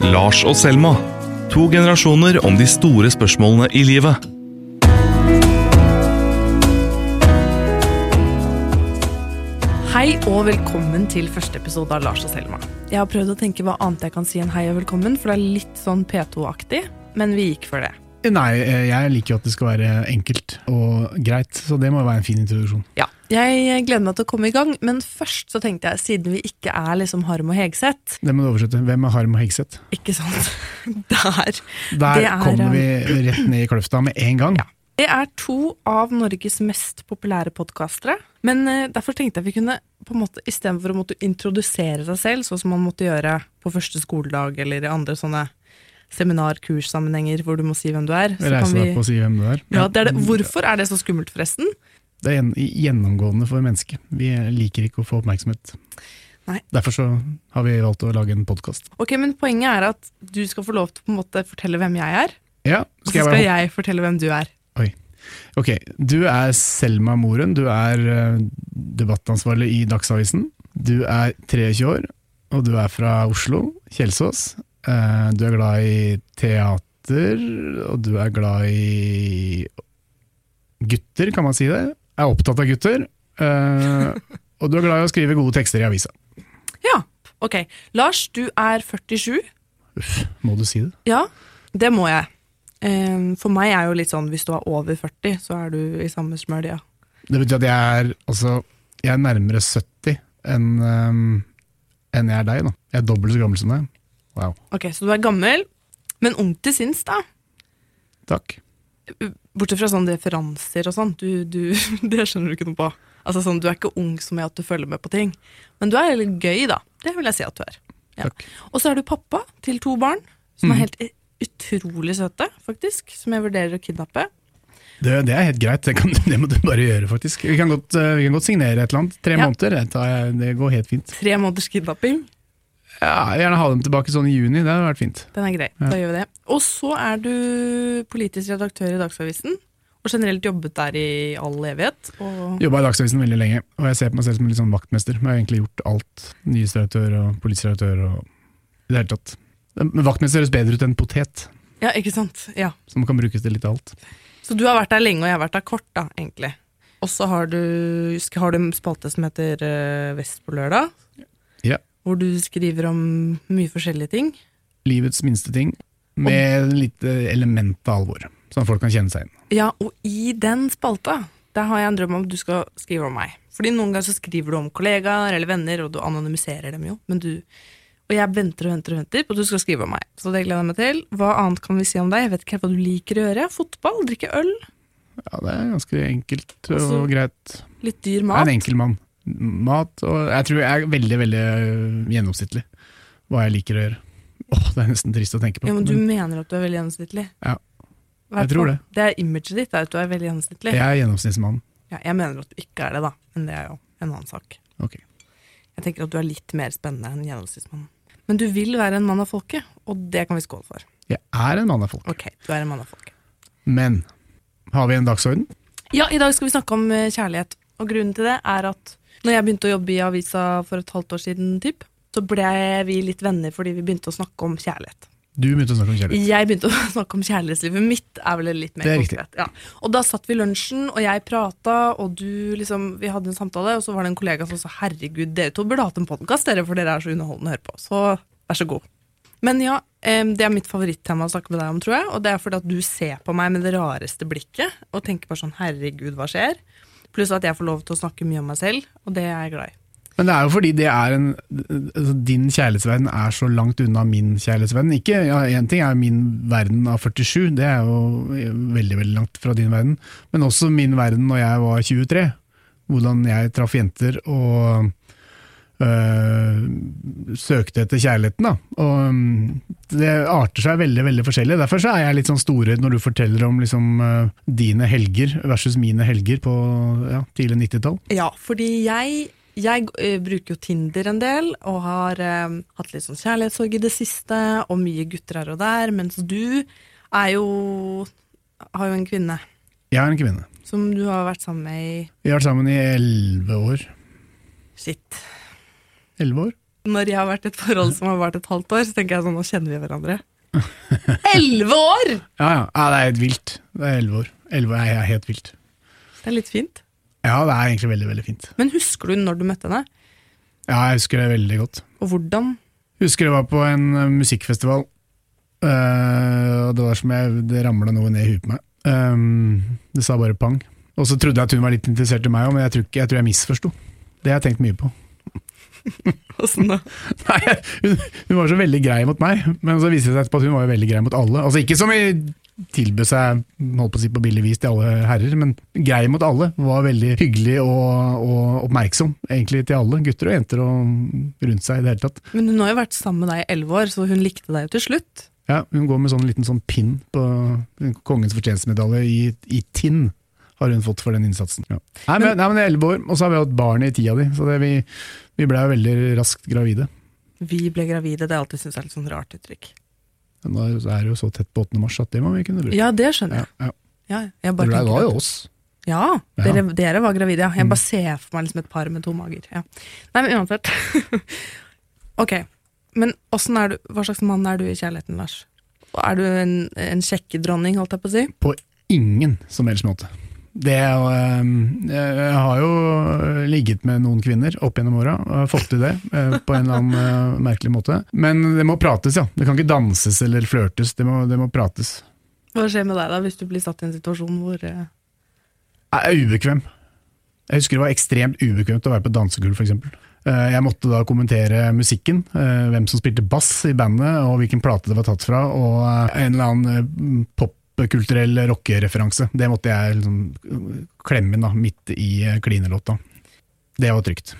Lars og Selma. To generasjoner om de store spørsmålene i livet. Hei og velkommen til første episode av Lars og Selma. Jeg har prøvd å tenke hva annet jeg kan si enn hei og velkommen, for det er litt sånn P2-aktig, men vi gikk for det. Nei, eh, jeg liker jo at det skal være enkelt og greit, så det må være en fin introduksjon. Ja, Jeg gleder meg til å komme i gang, men først så tenkte jeg, siden vi ikke er liksom Harm og Hegseth Det må du oversette. Hvem er Harm og Hegseth? Ikke sant? Der. Der er, kommer vi um, rett ned i kløfta med en gang. Ja. Det er to av Norges mest populære podkastere. Men eh, derfor tenkte jeg vi kunne, på en måte, istedenfor å måtte introdusere seg selv, sånn som man måtte gjøre på første skoledag eller i andre sånne seminar-kurssammenhenger hvor du må si hvem du er. så kan Reise vi- deg opp og si hvem du er. Ja, det er det. Hvorfor er det så skummelt, forresten? Det er gjennomgående for mennesket. Vi liker ikke å få oppmerksomhet. Nei. Derfor så har vi valgt å lage en podkast. Ok, Men poenget er at du skal få lov til å på en måte fortelle hvem jeg er, Ja, og så skal jeg jeg fortelle hvem du er. Ok, du er Selma Moren. Du er eh, debattansvarlig i Dagsavisen. Du er 23 år, og du er fra Oslo, Kjelsås. Eh, Du er glad i teater, og du er glad i gutter, kan man si det? Er opptatt av gutter. eh, Og du er glad i å skrive gode tekster i avisa. Ja, ok. Lars, du er 47. Uff, må du si det? Ja, det må jeg. Eh, For meg er jo litt sånn, hvis du er over 40, så er du i samme smøl, ja. Det betyr at jeg er, altså, jeg er nærmere 70 enn um, enn jeg er deg. da. Jeg er dobbelt så gammel som deg. Wow, Ok, Så du er gammel, men ung til sinns, da. takk. Bortsett fra sånne referanser og sånn, du, du, det skjønner du ikke noe på. Altså sånn, Du er ikke ung som er at du følger med på ting, men du er litt gøy, da. Det vil jeg si at du er. Ja. Og så er du pappa til to barn, som mm. er helt utrolig søte, faktisk. Som jeg vurderer å kidnappe. Det, det er helt greit, det, kan, det må du bare gjøre, faktisk. Vi kan godt, eh, vi kan godt signere et eller annet. Tre Ja. måneder, det går helt fint. Tre måneders kidnapping. Ja, jeg vil gjerne ha dem tilbake sånn i juni, det hadde vært fint. Den er grei. Ja. Da gjør vi det. Og så er du politisk redaktør i Dagsavisen. Og generelt jobbet der i all evighet. Og Jobba i Dagsavisen veldig lenge, og jeg ser på meg selv som en litt sånn vaktmester. Jeg har egentlig gjort alt. Nyhetsredaktør og politisk redaktør og i det hele tatt. Men vaktmester høres bedre ut enn potet, Ja, ikke sant? Ja. som kan brukes til litt av alt. Så du har vært der lenge, og jeg har vært der kort, da, egentlig. Og så har du, har du en spalte som heter eh, Vest på lørdag. Hvor du skriver om mye forskjellige ting. Livets minste ting, med litt eh, element av alvor, sånn at folk kan kjenne seg inn. Ja, og i den spalta, der har jeg en drøm om at du skal skrive om meg. Fordi noen ganger så skriver du om kollegaer eller venner, og du anonymiserer dem jo. Men du, og jeg venter og venter og venter på at du skal skrive om meg. Så det gleder jeg meg til. Hva annet kan vi si om deg? Jeg vet ikke helt hva du liker å gjøre. Fotball? Drikke øl? Ja, det er ganske enkelt Altså, og greit. Litt dyr mat? Jeg er en enkel mann. Mat og Jeg tror jeg er veldig, veldig øh, gjennomsnittlig hva jeg liker å gjøre. Åh, Det er nesten trist å tenke på. Ja, men du men mener at du er veldig gjennomsnittlig? Ja. Hvertfall. Jeg tror det. Det er imaget ditt, er at du er veldig gjennomsnittlig. jeg er gjennomsnittsmann. Ja, jeg mener at du ikke er det, da. Men det er jo en annen sak. Ok. Jeg tenker at du er litt mer spennende enn gjennomsnittsmannen. Men du vil være en mann av folket, og det kan vi skåle for. Jeg er en mann av folket. Ok, du er en mann av folket. Men har vi en dagsorden? Ja, i dag skal vi snakke om eh, kjærlighet. Og grunnen til det er at når jeg begynte å jobbe i avisa for et halvt år siden, typ, så ble vi litt venner fordi vi begynte å snakke om kjærlighet. Du begynte å snakke om kjærlighet. Jeg begynte å snakke om kjærlighetslivet mitt, er vel litt mer er konkret. Ja. Og da satt vi i lunsjen, og jeg prata, og du liksom Vi hadde en samtale, og så var det en kollega som sa herregud, dere to burde hatt en podkast, dere, for dere er så underholdende å høre på. Så vær så god. Men ja, det er mitt favorittema å snakke med deg om, tror jeg. Og det er fordi at du ser på meg med det rareste blikket og tenker bare sånn herregud, hva skjer? Pluss at jeg får lov til å snakke mye om meg selv, og det er jeg glad i. Men det er jo fordi det er en, altså din kjærlighetsverden er så langt unna min kjærlighetsverden. Ikke, ja, En ting er min verden av 47, det er jo veldig veldig langt fra din verden. Men også min verden når jeg var 23. Hvordan jeg traff jenter og søkte etter kjærligheten. Da. Og mm, Det arter seg veldig veldig forskjellig. Derfor så er jeg litt sånn storøyd når du forteller om liksom, øh, dine helger versus mine helger på ja, tidlig 90-tall. Ja, fordi jeg jeg eh, bruker jo Tinder en del, og har eh, hatt litt sånn kjærlighetssorg i det siste, og mye gutter her og der, mens du er jo har jo en kvinne Jeg er en kvinne. som du har vært sammen med i Vi har vært sammen i elleve år. Shit. Elleve år? Når jeg har vært i et forhold som har vart et halvt år, så tenker jeg sånn, nå kjenner vi hverandre. Elleve år! Ja, ja. ja, det er helt vilt. Det er elleve år. Elleve år er helt vilt. Det er litt fint. Ja, det er egentlig veldig, veldig fint. Men husker du når du møtte henne? Ja, jeg husker det veldig godt. Og hvordan? Husker det var på en eh, musikkfestival, Uh, det var som jeg, det ramla noe ned i huet på meg. Um, det sa bare pang. Og så trodde jeg at hun var litt interessert i meg òg, men jeg tror, ikke, jeg tror jeg misforsto. Det har jeg tenkt mye på. Åssen da? Nei, hun, hun var så veldig grei mot meg, men så viste det seg etterpå at hun var veldig grei mot alle. Altså Ikke som i tilbød seg holdt på å si på billig vis til alle herrer, men grei mot alle. Var veldig hyggelig og, og oppmerksom egentlig til alle, gutter og jenter og rundt seg i det hele tatt. Men hun har jo vært sammen med deg i elleve år, så hun likte deg jo til slutt. Ja, Hun går med sånn liten sånn pinn på Kongens fortjenstmedalje i, i tinn. Har hun fått for den innsatsen. Ja. Nei, men, nei, men det er elleve år, og så har vi hatt barn i tida di, så det, vi, vi ble jo veldig raskt gravide. Vi ble gravide, det er jeg synes jeg er litt sånn rart uttrykk. Men da er det jo så tett på 8. mars at det må vi kunne bruke. Ja, det skjønner jeg. Ja, ja. Ja, jeg Det bare ble- det var jo oss. Ja, Ja. dere, dere var gravide, ja. Jeg Mm. bare ser for meg liksom et par med to mager. Ja. Nei, men uansett. ok, men er du, hva slags mann er du i kjærligheten, Lars? Er du en, en sjekkedronning, holdt jeg på å si? På ingen som helst måte. Det er eh, Jeg har jo ligget med noen kvinner opp gjennom åra, fått til det eh, på en eller annen eh, merkelig måte. Men det må prates, ja. Det kan ikke danses eller flørtes, det må, det må prates. Hva skjer med deg da, hvis du blir satt i en situasjon hvor Jeg er ubekvem. Jeg husker det var ekstremt ubekvemt å være på dansegulv, f.eks. Jeg måtte da kommentere musikken, hvem som spilte bass i bandet, og hvilken plate det var tatt fra, og en eller annen eh, popkulturell rockereferanse. Det måtte jeg liksom klemme inn da, midt i eh, klinelåta. Det var trygt.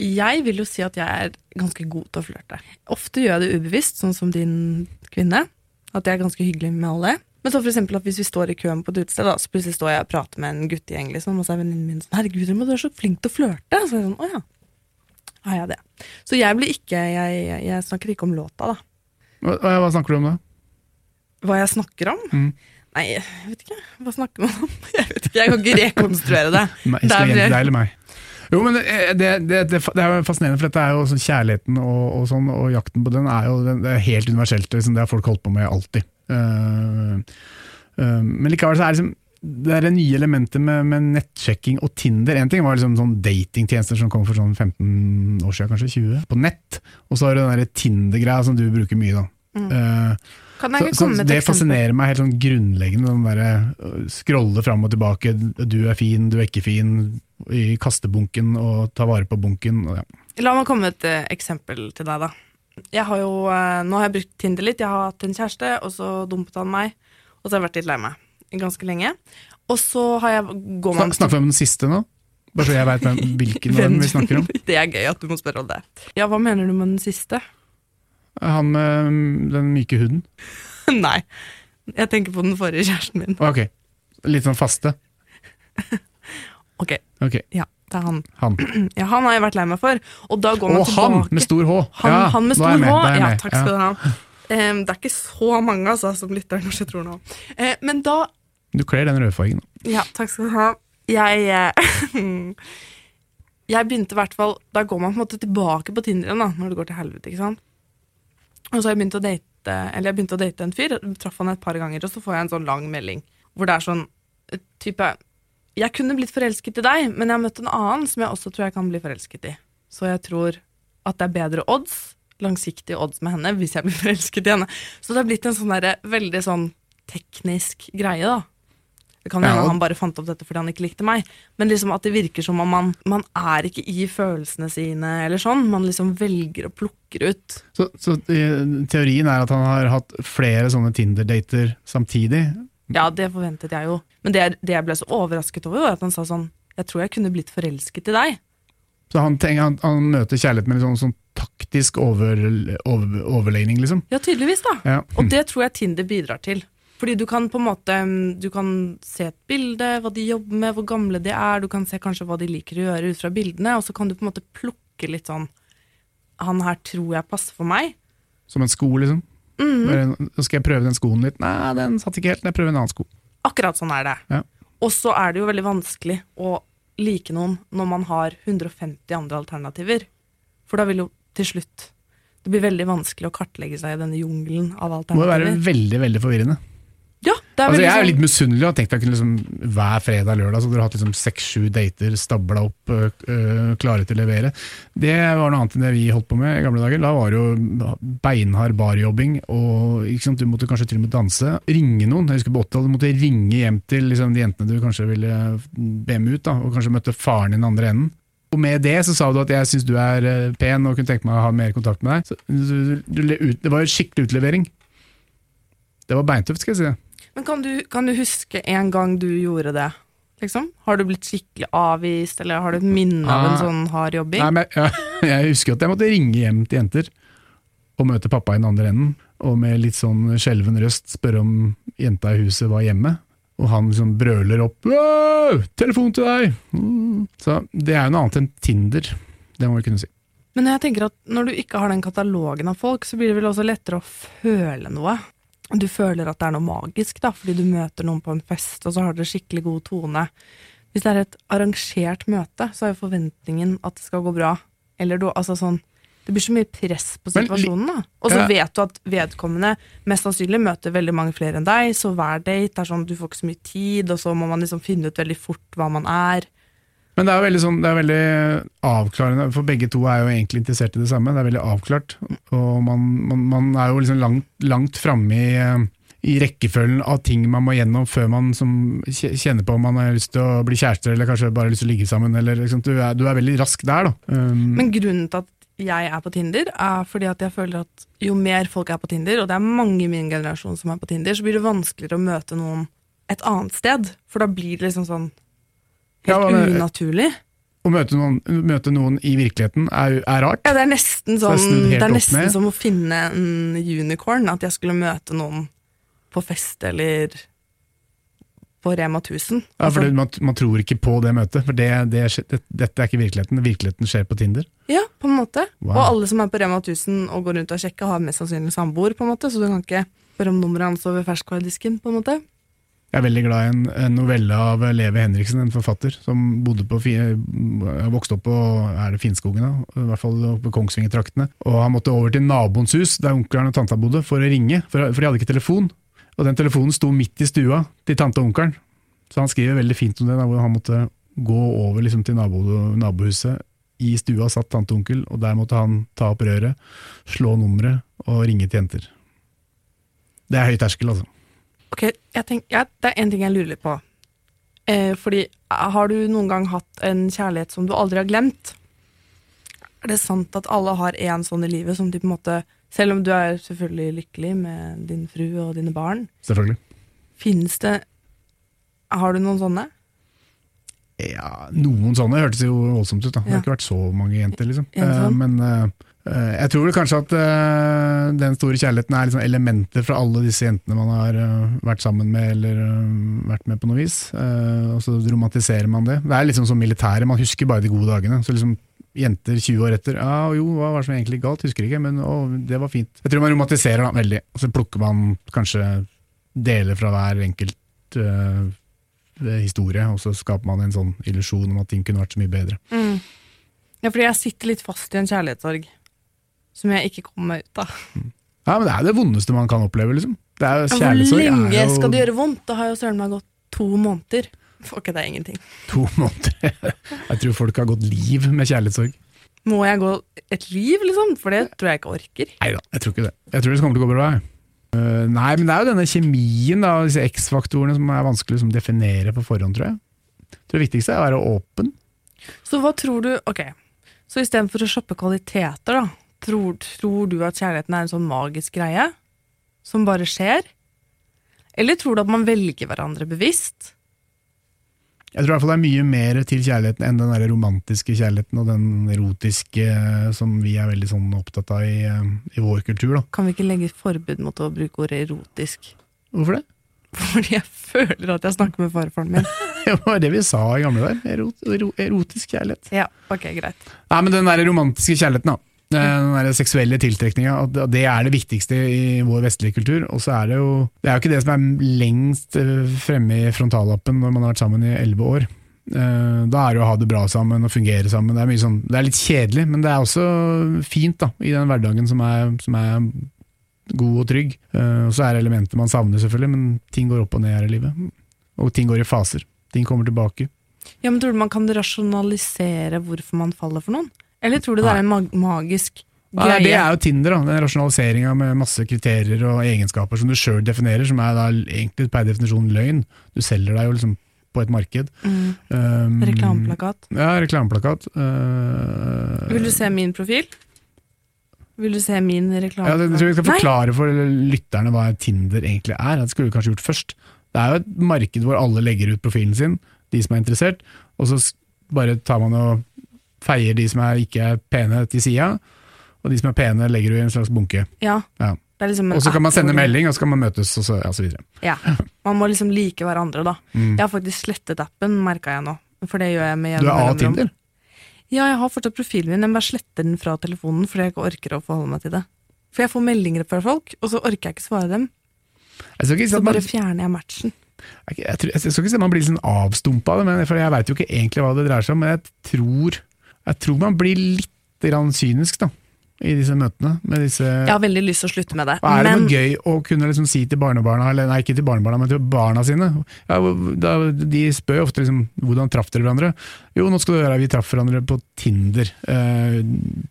Jeg vil jo si at jeg er ganske god til å flørte. Ofte gjør jeg det ubevisst, sånn som din kvinne. At jeg er ganske hyggelig med alle. Men så for eksempel at hvis vi står i køen på et utested, så plutselig står jeg og prater med en guttegjeng, liksom, og så er venninnen min sånn 'herregud, du er så flink til å flørte'. Så er jeg sånn 'å ja, er jeg det'? Så jeg blir ikke jeg, jeg snakker ikke om låta, da. Hva, hva snakker du om da? Hva jeg snakker om? Mm. Nei, jeg vet ikke. Hva snakker man om? Jeg vet ikke, jeg kan ikke rekonstruere det. Nei, Der blir- deg eller meg? Jo, men det, det, det, det, det er jo fascinerende, for dette er jo sånn kjærligheten og, og sånn, og jakten på den er jo den, er helt universelt. Liksom, det har folk holdt på med alltid. Uh, uh, men likevel så er det liksom det er det nye elementet med, med nettsjekking og Tinder. En ting var liksom sånn datingtjenester som kom for sånn 15 år siden, kanskje 20, på nett. Og så har du den der Tinder-greia som du bruker mye, da. Eh, Kan så, så det fascinerer meg helt sånn grunnleggende, den derre øh, scrolle fram og tilbake, du er fin, du er ikke fin, i kastebunken og ta vare på bunken. Ja. La meg komme med et eh, eksempel til deg, da. Jeg har jo, eh, nå har jeg brukt Tinder litt. Jeg har hatt en kjæreste, og så dumpet han meg. Og så har jeg vært litt lei meg ganske lenge. Og så har jeg går man- snakker vi om den siste nå? Bare så jeg veit hvilken av dem vi snakker om. Det er gøy at du må spørre om det. Ja, hva mener du med den siste? Han med den myke huden? Nei. Jeg tenker på den forrige kjæresten min. Ok, litt sånn faste? Ok, ja, det er han. han. Ja, han har jeg vært lei meg for. Og da går man Og han med stor H! Han, Ja, han med stor H. Ja, takk skal du ha. Um, det er ikke så mange altså, som lytter, kanskje tror nå. Uh, men da Du kler den rødfargen. Ja, takk skal du ha. Jeg uh, Jeg begynte i hvert fall Da går man på en måte tilbake på Tinder igjen, da, når det går til helvete, ikke sant. Og så har jeg begynt å date Eller jeg begynte å date en fyr, traff han et par ganger, og så får jeg en sånn lang melding hvor det er sånn eh, type Jeg kunne blitt forelsket i deg, men jeg har møtt en annen som jeg også tror jeg kan bli forelsket i. Så jeg tror at det er bedre odds, langsiktige odds med henne, hvis jeg blir forelsket i henne. Så det har blitt en sånn der, veldig sånn teknisk greie, da. Det kan hende ja. han bare fant opp dette fordi han ikke likte meg, men liksom at det virker som om man, man er ikke i følelsene sine, eller sånn. Man liksom velger og plukker ut. Så, så eh, teorien er at han har hatt flere sånne Tinder-dater samtidig? Ja, det forventet jeg jo. Men det, det jeg ble så overrasket over, var at han sa sånn Jeg tror jeg kunne blitt forelsket i deg. Så han, tenker, han, han møter kjærlighet med en sånn, sånn taktisk over, over, overlegning, liksom? Ja, tydeligvis, da. Ja. Og det tror jeg Tinder bidrar til. Fordi du kan på en måte Du kan se et bilde, hva de jobber med, hvor gamle de er, du kan se kanskje hva de liker å gjøre ut fra bildene, og så kan du på en måte plukke litt sånn Han her tror jeg passer for meg. Som en sko, liksom? Mm -hmm. Så skal jeg prøve den skoen litt. Nei, den satt ikke helt. Jeg prøver en annen sko. Akkurat sånn er det. Ja. Og så er det jo veldig vanskelig å like noen når man har 150 andre alternativer. For da vil jo til slutt. Det blir veldig vanskelig å kartlegge seg i denne jungelen av Det må jo være veldig veldig forvirrende. Ja, det er Altså, jeg er jo sånn- litt misunnelig og tenkte jeg kunne liksom, hver fredag lørdag så hadde har hatt liksom seks-sju dater stabla opp, øh, klare til å levere. Det var noe annet enn det vi holdt på med i gamle dager. Da var det jo beinhard barjobbing, og sant, du måtte kanskje til og med danse. Ringe noen. Jeg husker på 80-tallet, du måtte ringe hjem til liksom, de jentene du kanskje ville be med ut, da, og kanskje møtte faren i den andre enden. Og med det så sa du at jeg syns du er pen og kunne tenke meg å ha mer kontakt med deg. Så, du, du, du, det var jo skikkelig utlevering. Det var beintøft, skal jeg si. det. Men kan du, kan du huske en gang du gjorde det? Liksom? Har du blitt skikkelig avvist, eller har du et minne av en Ah. sånn hard jobbing? Nei, men jeg, jeg husker at jeg måtte ringe hjem til jenter og møte pappa i den andre enden, og med litt sånn skjelven røst spørre om jenta i huset var hjemme. Og han liksom brøler opp «Wow, 'Telefon til deg!' Mm. Så det er jo noe annet enn Tinder, det må vi kunne si. Men jeg tenker at når du ikke har den katalogen av folk, så blir det vel også lettere å føle noe. Du føler at det er noe magisk, da, fordi du møter noen på en fest, og så har dere skikkelig god tone. Hvis det er et arrangert møte, så er jo forventningen at det skal gå bra. Eller du, altså sånn Det blir så mye press på situasjonen, da. Og så vet du at vedkommende mest sannsynlig møter veldig mange flere enn deg, så hver date er sånn du får ikke så mye tid, og så må man liksom finne ut veldig fort hva man er. Men det er veldig, sånn, det er veldig avklarende, for begge to er jo egentlig interessert i det samme. Det er veldig avklart, og man, man, man er jo liksom langt, langt framme i, i rekkefølgen av ting man må gjennom før man kjenner på om man har lyst til å bli kjærester, eller kanskje bare lyst til å ligge sammen. Eller, liksom, du, er, du er veldig rask der, da. Um, Men grunnen til at jeg er på Tinder, er fordi at jeg føler at jo mer folk er på Tinder, og det er mange i min generasjon som er på Tinder, så blir det vanskeligere å møte noen et annet sted. For da blir det liksom sånn Ja, helt men- unaturlig. å møte noen, møte noen i virkeligheten er, er rart. Ja, det er nesten Så det sånn Det er nesten som å finne en unicorn. At jeg skulle møte noen på fest eller på Rema 1000. Ja, for for man, man tror ikke på det møtet, for det, det, det, dette er ikke virkeligheten. Virkeligheten skjer på Tinder. ja, på en måte. Wow. Og alle som er på Rema 1000 og går rundt og sjekker, har mest sannsynlig samboer, på en måte, så du kan ikke spørre om nummeret hans over ferskvaredisken, på en måte. Jeg er veldig glad i en, en novelle av Leve Henriksen, en forfatter som bodde på, fi- vokste opp på er det Finnskogen, da? i hvert fall på Kongsvinger-traktene. Og han måtte over til naboens hus, der onkelen og tanta bodde, for å ringe, for, for de hadde ikke telefon. Og den telefonen sto midt i stua til tante og onkelen. Så han skriver veldig fint om det, da, hvor han måtte gå over liksom, til nabo, nabohuset. I stua satt tante og onkel, og der måtte han ta opp røret, slå nummeret og ringe til jenter. Det er høy terskel, altså. Ok, jeg tenk, ja, Det er en ting jeg lurer litt på. Eh, fordi, har du noen gang hatt en kjærlighet som du aldri har glemt? Er det sant at alle har en sånn i livet som de på en måte Selv om du er selvfølgelig lykkelig med din fru og dine barn, Selvfølgelig. finnes det Har du noen sånne? Ja, noen sånne hørtes jo voldsomt ut. da. Det har ikke vært så mange jenter, liksom. Eh, men eh, eh, jeg tror kanskje at den store kjærligheten er liksom elementer fra alle disse jentene man har vært sammen med eller vært med på noe vis. Og så romantiserer man det. Det er liksom som militæret, man husker bare de gode dagene. Så liksom Jenter 20 år etter ja, jo, hva var det som egentlig galt, husker ikke, men å, det var fint. Jeg tror man romantiserer da, veldig, og så plukker man kanskje deler fra hver enkelt eh, historie, og så skaper man en sånn illusjon om at ting kunne vært så mye bedre. Ja, fordi jeg sitter litt fast i en kjærlighetssorg som jeg ikke kommer meg ut av. Ja, men Det er det vondeste man kan oppleve, liksom. Det er jo, Hvor lenge jo skal det gjøre vondt? Det har jo søren meg gått to måneder. Fuck, det er ingenting. to måneder. Jeg tror folk har gått liv med kjærlighetssorg. Må jeg gå et liv, liksom? For det tror jeg ikke orker. Nei da, jeg tror ikke det. Jeg tror det kommer til å gå bra. jeg. Eh, nei, men det er jo denne kjemien, da, disse X-faktorene, som er vanskelig å liksom, definere på forhånd, tror. Jeg tror Det viktigste er å være åpen. Så hva tror du Ok, så istedenfor å shoppe kvaliteter, da, tror, tror du at kjærligheten er en sånn magisk greie som bare skjer? Eller tror du at man velger hverandre bevisst? Jeg tror i hvert fall det er mye mer til kjærligheten enn den der romantiske kjærligheten og den erotiske eh, som vi er veldig sånn opptatt av i, eh, i vår kultur. Da. Kan vi ikke legge forbud mot å bruke ordet erotisk? Hvorfor det? Fordi jeg føler at jeg snakker med farfaren min. Det var det vi sa i gamle dager. Erot, erotisk kjærlighet. Ja, ok, greit. Nei, men den der romantiske kjærligheten, da. Den der seksuelle tiltrekninga, det er det viktigste i vår vestlige kultur. Og så er det jo Det er jo ikke det som er lengst eh, fremme i frontallappen når man har vært sammen i elleve år. Eh, Da er det å ha det bra sammen og fungere sammen. Det er, sånn, det er litt kjedelig, men det er også fint da, i den hverdagen som er, som er god og trygg. Eh, Og så er det elementer man savner, selvfølgelig, men ting går opp og ned her i livet. Og ting går i faser. Ting kommer tilbake. Ja, men Tror du man kan rasjonalisere hvorfor man faller for noen? Eller tror du det er en mag magisk greie? det er jo Tinder, da. Den rasjonaliseringa med masse kriterier og egenskaper som du sjøl definerer, som er da egentlig per definisjon løgn. Du selger deg jo liksom på et marked. mm. Um, Reklameplakat. Ja, reklameplakat. Uh, Vil du se min profil? Vil du se min ja, reklameplakat? det, jeg tror jeg skal Nei. forklare for lytterne hva Tinder egentlig er. Det skulle vi kanskje gjort først. Det er jo et marked hvor alle legger ut profilen sin, de som er interessert, og så bare tar man og feier de som er ikke er pene til sida, og de som er pene legger du i en slags bunke. Ja. Ja. Liksom Og så kan man sende melding, og så kan man møtes, og så, ja, så videre. Ja. Man må liksom like hverandre, da. Mm. Jeg har faktisk slettet appen, merka jeg nå. For det gjør jeg med Du er av. Tinder? Ja, jeg har fortsatt profilen min, jeg bare sletter den fra telefonen fordi jeg ikke orker å forholde meg til det. For jeg får meldinger fra folk, og så orker jeg ikke svare dem. Så bare fjerner jeg matchen. jeg, jeg, tror- jeg skal ikke si man blir sånn avstumpa av det, for jeg veit jo ikke egentlig hva det dreier seg om. Men jeg tror, jeg tror man blir litt kynisk da, i disse møtene. Med disse, Jeg har veldig lyst til å slutte med det. Er det men noe gøy å kunne liksom si til barnebarna, eller nei, ikke til barnebarna, men til barna sine? Ja, da, de spør jo ofte liksom, hvordan traff dere hverandre? Jo, nå skal du høre, vi traff hverandre på Tinder. Eh,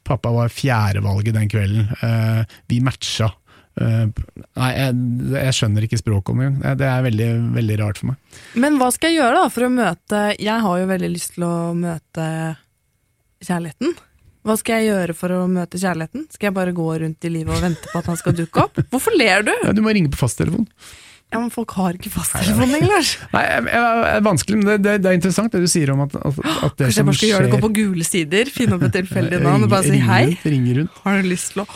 pappa var fjerdevalget den kvelden. Eh, vi matcha. Eh, nei, jeg, jeg skjønner ikke språket om engang. Det er veldig, veldig rart for meg. Men hva skal jeg gjøre da for å møte Jeg har jo veldig lyst til å møte kjærligheten. Hva skal jeg gjøre for å møte kjærligheten? Skal jeg bare gå rundt i livet og vente på at han skal dukke opp? Hvorfor ler du? Ja, du må ringe på fasttelefon. Ja, men Folk har ikke fasttelefon lenger. Lars. Nei, det er vanskelig, men det, det, det er interessant det du sier om at, at, at det Kanskje jeg bare skal gjøre det, gå på gule sider, finne opp et tilfeldig navn og bare si hei. Ringe rundt. Har du lyst til å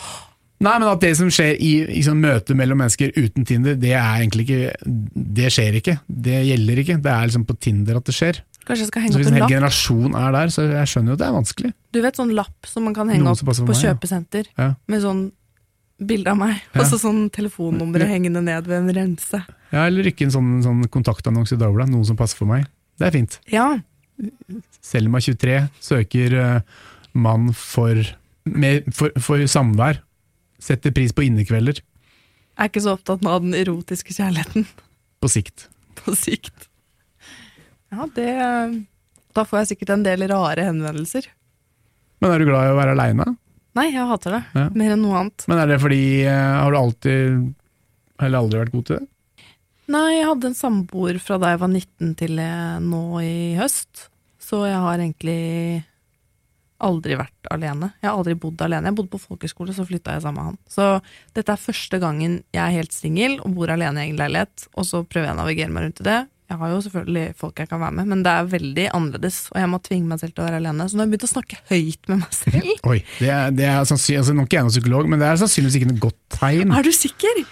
Nei, men at det som skjer i, liksom, møtet møte mellom mennesker uten Tinder, det er egentlig ikke Det skjer ikke. Det gjelder ikke. Det er liksom på Tinder at det skjer. Kanskje jeg skal henge opp en en lapp? generasjon er der, så jeg skjønner jo at det er vanskelig. Du vet sånn lapp som man kan henge Noen opp på meg, kjøpesenter, Ja. med sånn bilde av meg, og så sånn telefonnummer hengende ned ved en rense. Ja, Eller rykke en sånn, sånn kontaktannonse i Dagbladet, noen som passer for meg. Det er fint. Ja, Selma 23 søker uh, mann for, med, for, for samvær. Setter pris på innekvelder er ikke så opptatt av den erotiske kjærligheten på sikt. på sikt. Ja, det Da får jeg sikkert en del rare henvendelser. Men er du glad i å være aleine? Nei, jeg hater det. Ja. Mer enn noe annet. Men er det fordi eh, Har du alltid eller aldri vært god til det? Nei, jeg hadde en samboer fra da jeg var 19 til nå i høst. Så jeg har egentlig aldri vært alene. Jeg har aldri bodd alene. Jeg bodde på folkeskole, så flytta jeg sammen med han. Så dette er første gangen jeg er helt singel og bor alene i egen leilighet. Og så prøver jeg å navigere meg rundt i det. Jeg har jo selvfølgelig folk jeg kan være med, men det er veldig annerledes. Og jeg må tvinge meg selv til å være alene. Så nå har jeg begynt å snakke høyt med meg selv. Oi, det er, det er altså, Nå er ikke jeg noen psykolog, men det er sannsynligvis ikke noe godt tegn. Er du sikker?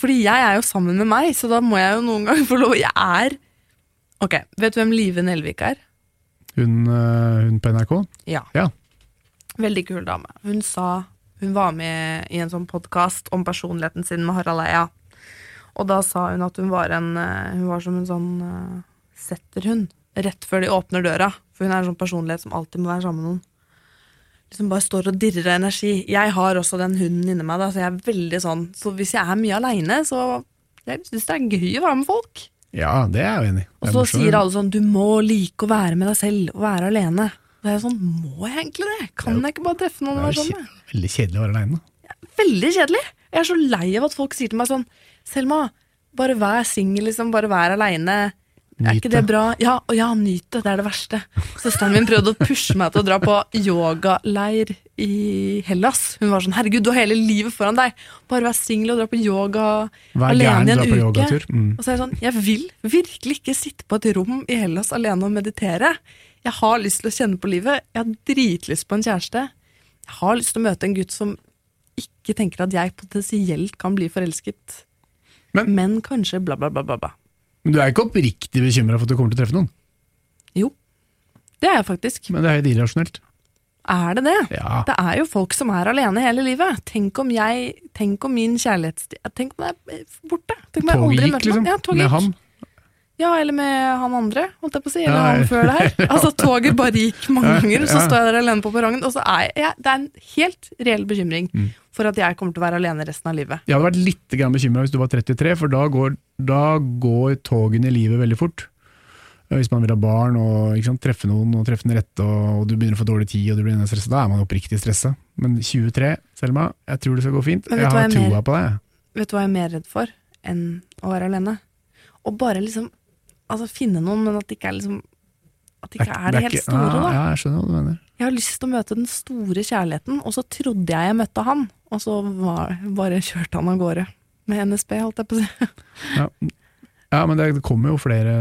Fordi jeg er jo sammen med meg, så da må jeg jo noen gang få lov Jeg er Ok, vet du hvem Live Nelvik er? Hun, øh, hun på NRK? Ja. Ja. Veldig kul dame. Hun sa Hun var med i en sånn podkast om personligheten sin med Harald Eia. Og da sa hun at hun var en eh, Hun var som en sånn uh, setterhund. Rett før de åpner døra. For hun er en sånn personlighet som alltid må være sammen med noen. Liksom bare står og dirrer av energi. Jeg har også den hunden inni meg, da, så jeg er veldig sånn Så hvis jeg er mye aleine, så jeg syns det er gøy å være med folk. Ja, det er jeg enig i. Og så sier alle sånn 'du må like å være med deg selv og være alene'. Da er jeg sånn, må jeg egentlig det? Kan jeg ikke bare treffe noen Det er være sånn veldig kjedelig å være aleine. Veldig kjedelig. Jeg er så lei av at folk sier til meg sånn 'Selma, bare vær singel, liksom. Bare vær aleine'. Er ikke det bra? Ja, og ja, nyt det. Det er det verste. Søsteren min prøvde å pushe meg til å dra på yogaleir i Hellas. Hun var sånn 'herregud, du har hele livet foran deg'. Bare vær singel og dra på yoga alene i en uke. Mm. Og så er jeg sånn, jeg vil virkelig ikke sitte på et rom i Hellas alene og meditere. Jeg har lyst til å kjenne på livet. Jeg har dritlyst på en kjæreste. Jeg har lyst til å møte en gutt som ikke tenker at jeg potensielt kan bli forelsket. Men- Men kanskje bla, bla, bla, bla. Men du er ikke oppriktig bekymra for at du kommer til å treffe noen? Jo, det er jeg faktisk. Men det er helt irrasjonelt. Er det det? Ja. Det er jo folk som er alene hele livet. Tenk om jeg, tenk om min kjærlighetstid Tenk om jeg er borte. Tenk om jeg aldri møter liksom. Ja, med han. Ja, eller med han andre, holdt jeg på å si. Eller han før der. Altså, toget bare gikk mange ganger, så står jeg der alene på perrongen. Og så er jeg, det er en helt reell bekymring Mm. for at jeg kommer til å være alene resten av livet. Jeg hadde vært litt bekymra hvis du var 33, for da går, da går togene i livet veldig fort. Hvis man vil ha barn og sant, treffe noen og treffe den rette, og, og du begynner å få dårlig tid og du blir stresset, da er man oppriktig stressa. Men 23, Selma, jeg tror det skal gå fint. Jeg har troa på deg. Vet du hva jeg er mer redd for enn å være alene? Å bare liksom altså finne noen, men at det ikke er liksom At det ikke er det helt ikke- store, ja, da. Ja, jeg skjønner hva du mener. Jeg har lyst til å møte den store kjærligheten, og så trodde jeg jeg møtte han, og så var, bare kjørte han av gårde. Med NSB, holdt jeg på å si. Ja, ja men det, det kommer jo flere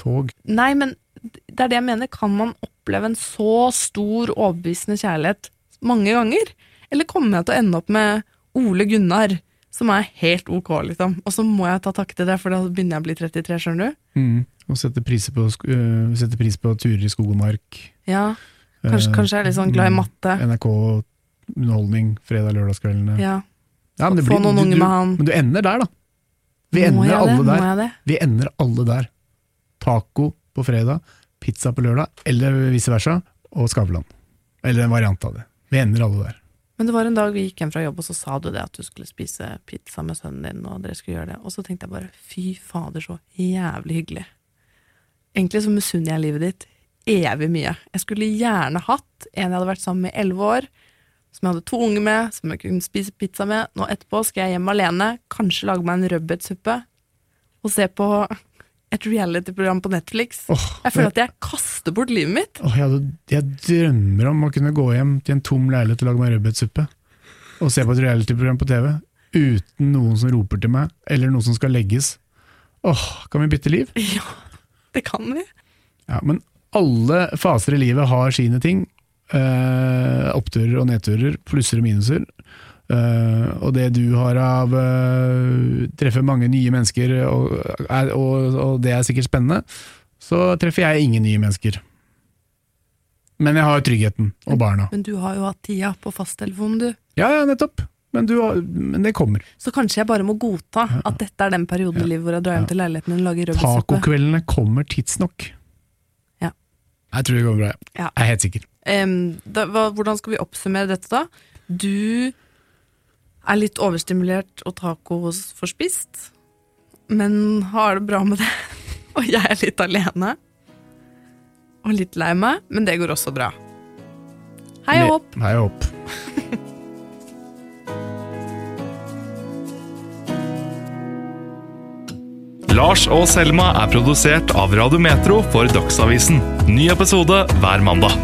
tog. Nei, men det er det jeg mener. Kan man oppleve en så stor, overbevisende kjærlighet mange ganger? Eller kommer jeg til å ende opp med Ole Gunnar, som er helt ok, liksom? Og så må jeg ta takke til det, for da begynner jeg å bli 33, skjønner du? Mm. Og sette pris, på, øh, sette pris på turer i skog og mark. Ja, kanskje, uh, kanskje jeg er litt sånn glad i matte. NRK underholdning fredag-lørdagskveldene. Ja, Ja, men det Få blir- noen unge med han. Men du ender der, da. Vi Må ender alle det? Der. Vi ender alle der. Taco på fredag, pizza på lørdag, eller vice versa, og Skavlan. Eller en variant av det. Vi ender alle der. Men det var en dag vi gikk hjem fra jobb, og så sa du det at du skulle spise pizza med sønnen din, og dere skulle gjøre det. Og så tenkte jeg bare fy fader, så jævlig hyggelig. Egentlig så misunner jeg livet ditt evig mye. Jeg skulle gjerne hatt en jeg hadde vært sammen med i elleve år, som jeg hadde to unger med, som jeg kunne spise pizza med. Nå etterpå skal jeg hjem alene, kanskje lage meg en rødbetsuppe, og se på et reality-program på Netflix. Oh, Jeg føler at jeg kaster bort livet mitt. Oh, jeg, jeg drømmer om å kunne gå hjem til en tom leilighet og lage meg rødbetsuppe. Og se på et reality-program på TV uten noen som roper til meg, eller noe som skal legges. Åh, kan vi bytte liv? Ja, det kan vi. Ja, men alle faser i livet har sine ting. Eh, oppturer og nedturer, plusser og minuser. Eh, og det du har av uh, treffer mange nye mennesker, og, er, og, og det er sikkert spennende, så treffer jeg ingen nye mennesker. Men jeg har jo tryggheten og barna. Men du har jo hatt tida på fasttelefonen, du. Ja, ja, nettopp. Men, du, men det kommer. Så kanskje jeg bare må godta at dette er den perioden i livet hvor jeg drar hjem til leiligheten min og lager rødbetsuppe. Tacokveldene kommer tidsnok. Ja. Jeg tror det går bra. Ja. Jeg er helt sikker. Um, da, hva, hvordan skal vi oppsummere dette, da? Du er litt overstimulert og tacoforspist, men har det bra med det. Og jeg er litt alene. Og litt lei meg, men det går også bra. Hei og hopp! Hei og hopp. Lars og Selma er produsert av Radio Metro for Dagsavisen. Ny episode hver mandag.